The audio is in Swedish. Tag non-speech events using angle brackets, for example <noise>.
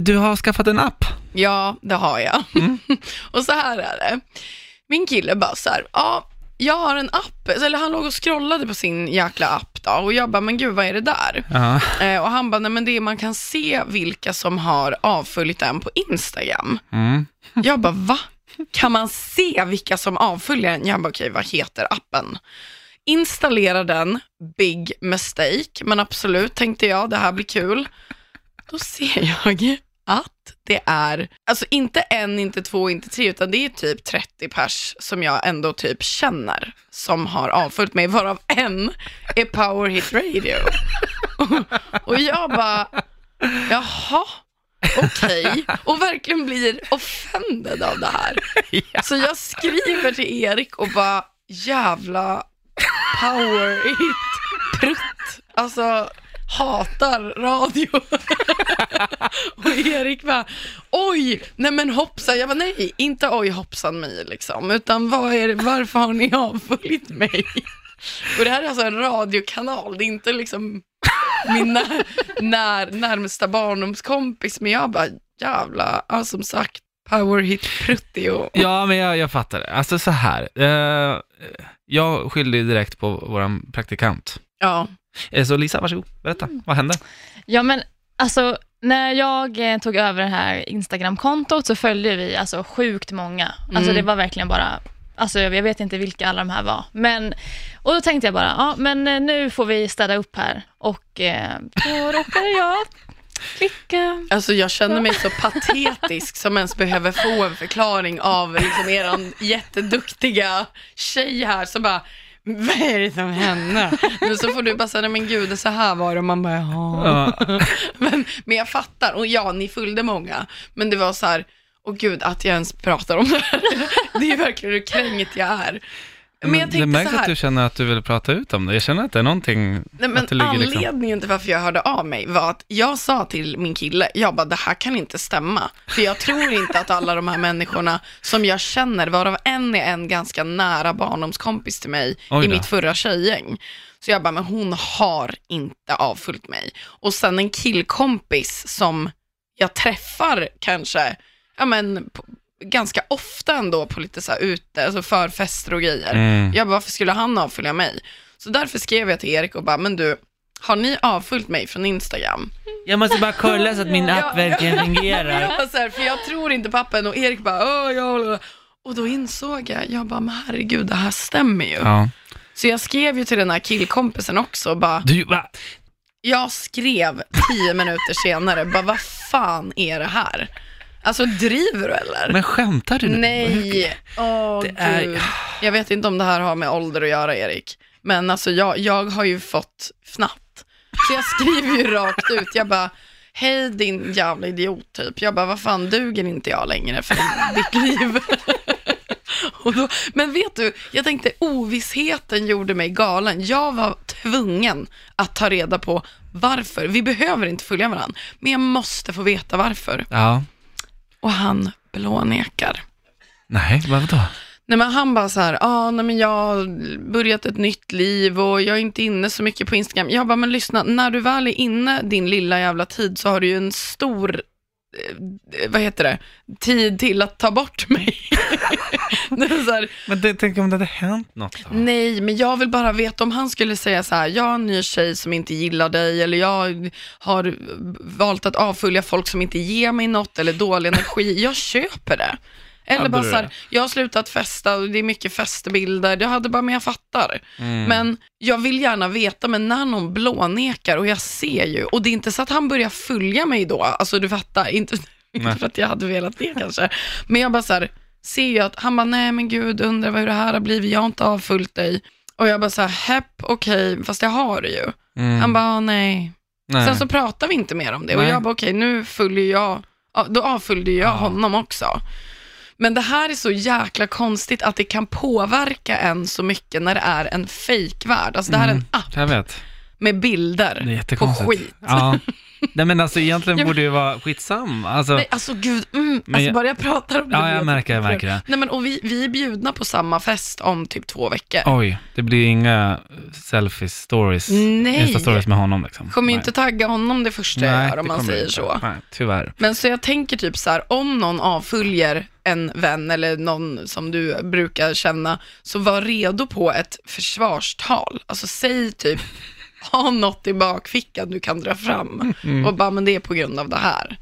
du har skaffat en app. Ja, det har jag. <laughs> och så här är det. Min kille bara så här, ja, jag har en app, eller han låg och scrollade på sin jäkla app då och jag bara, men gud vad är det där? Ja. Eh, och han bara, nej men det är, man kan se vilka som har avföljt en på Instagram. Mm. Jag bara, va? Kan man se vilka som avföljer en? Jag bara, okej, vad heter appen? Installera den, big mistake, men absolut tänkte jag, det här blir kul. Då ser jag att det är, alltså inte en, inte två, inte tre, utan det är typ 30 pers som jag ändå typ känner som har avföljt mig, varav en är Power Hit Radio. Och jag bara, jaha, okej. Och verkligen blir offended av det här. Så jag skriver till Erik och bara, jävla power hit prutt. Alltså, hatar radio. <laughs> och Erik bara, oj, nej men hoppsan. Jag bara, nej, inte oj hoppsan mig liksom, utan vad är varför har ni avföljt mig? <laughs> Och det här är alltså en radiokanal, det är inte liksom min när, när, närmsta barndomskompis, men jag bara, jävla, ja, som sagt, power hit prutti och... Ja, men jag, jag fattar det. Alltså så här. Eh, jag skyllde direkt på vår praktikant. Ja. Eh, så Lisa, varsågod. Berätta. Vad hände? Ja, men alltså när jag eh, tog över det här Instagram-kontot så följde vi alltså sjukt många. Alltså Mm. det var verkligen bara, alltså jag vet inte vilka alla de här var. Men, och då tänkte jag bara, ja men eh, nu får vi städa upp här. Och eh, då <laughs> råkade jag klicka. Alltså jag känner mig så patetisk som ens behöver få en förklaring av liksom eran jätteduktiga tjej här som bara, vad är det som hände? Så får du bara säga, men gud, så här var det, och man bara, jaha. Ja. <laughs> Men, men jag fattar, och ja, ni följde många, men det var så här, åh gud, att jag ens pratar om det här. <laughs> Det är verkligen hur kränkt jag är. Men jag det märks så här, att du känner att du vill prata ut om det. Jag känner att det är någonting, Nej, men att det ligger liksom... anledningen till varför jag hörde av mig var att jag sa till min kille, jag bara, det här kan inte stämma. För jag tror inte att alla de här människorna som jag känner, varav en är en ganska nära barndomskompis till mig i mitt förra tjejgäng. Så jag bara, men hon har inte avföljt mig. Och sen en killkompis som jag träffar kanske, ja men ganska ofta ändå på lite så här ute, alltså förfester och grejer. Mm. Jag bara, varför skulle han avfölja mig? Så därför skrev jag till Erik och bara, men du, har ni avföljt mig från Instagram? Jag måste bara kolla så att min app verkligen <laughs> fungerar. jag bara så här, för jag tror inte pappen och Erik bara, åh, ja, och då insåg jag, jag bara, men herregud, det här stämmer ju. Ja. Så jag skrev ju till den här killkompisen också, bara, Du, va? jag skrev tio minuter senare, bara, vad fan är det här? Alltså driver du eller? Men skämtar du nu? Nej, åh Det är- gud. Jag vet inte om det här har med ålder att göra, Erik. Men alltså jag, jag har ju fått fnatt. Så jag skriver ju rakt ut, jag bara, hej din jävla idiot typ. Jag bara, vad fan duger inte jag längre för ditt liv? <laughs> Och då, men vet du, jag tänkte ovissheten gjorde mig galen. Jag var tvungen att ta reda på varför. Vi behöver inte följa varandra, men jag måste få veta varför. Ja. Och han blånekar. Nej, vadå? Nej men han bara så här, ah, nej men jag har börjat ett nytt liv och jag är inte inne så mycket på Instagram. Jag bara, men lyssna, när du väl är inne din lilla jävla tid så har du ju en stor, eh, vad heter det, tid till att ta bort mig. <laughs> <laughs> här, Men det, tänk om det hade hänt något då? nej, men jag vill bara veta om han skulle säga så här, jag har en ny tjej som inte gillar dig eller jag har valt att avfölja folk som inte ger mig något eller dålig <laughs> energi. Jag köper det. Eller Hade bara så här, jag har slutat festa och det är mycket festbilder. Jag hade bara, men jag fattar. Mm. Men jag vill gärna veta, men när någon blånekar och jag ser ju, och det är inte så att han börjar följa mig då, alltså du fattar, inte, <laughs> inte för att jag hade velat det kanske, men jag bara så här, ser ju att han bara, nej men gud, undrar vad det här har blivit, jag har inte avföljt dig. Och jag bara så här, hepp, okej, fast jag har det ju. Mm. Han bara, "Ah, nej. Nej. Sen så pratar vi inte mer om det och Nej. jag bara, okej, nu följer jag, ja, då avföljde jag Ja. honom också. Men det här är så jäkla konstigt att det kan påverka en så mycket när det är en fejkvärld. Alltså det här är en Mm. app med bilder på skit. Ja. <laughs> Nej men alltså egentligen borde det vara skitsamma. Alltså, Nej, alltså gud, mm, Men alltså jag- bara jag pratar om det. ja, jag jag märker, jag märker det. Nej men och vi, vi är bjudna på samma fest om typ två veckor. Oj, det blir inga selfie-stories, Nej. Insta-stories med honom liksom. Kommer ju inte tagga honom det första jag Nej, gör om man säger inte. så. Nej, tyvärr. Men så jag tänker typ så här, om någon avföljer en vän eller någon som du brukar känna, så var redo på ett försvarstal. Alltså säg typ, ha något i bakfickan du kan dra fram Mm. och bara, men det är på grund av det här.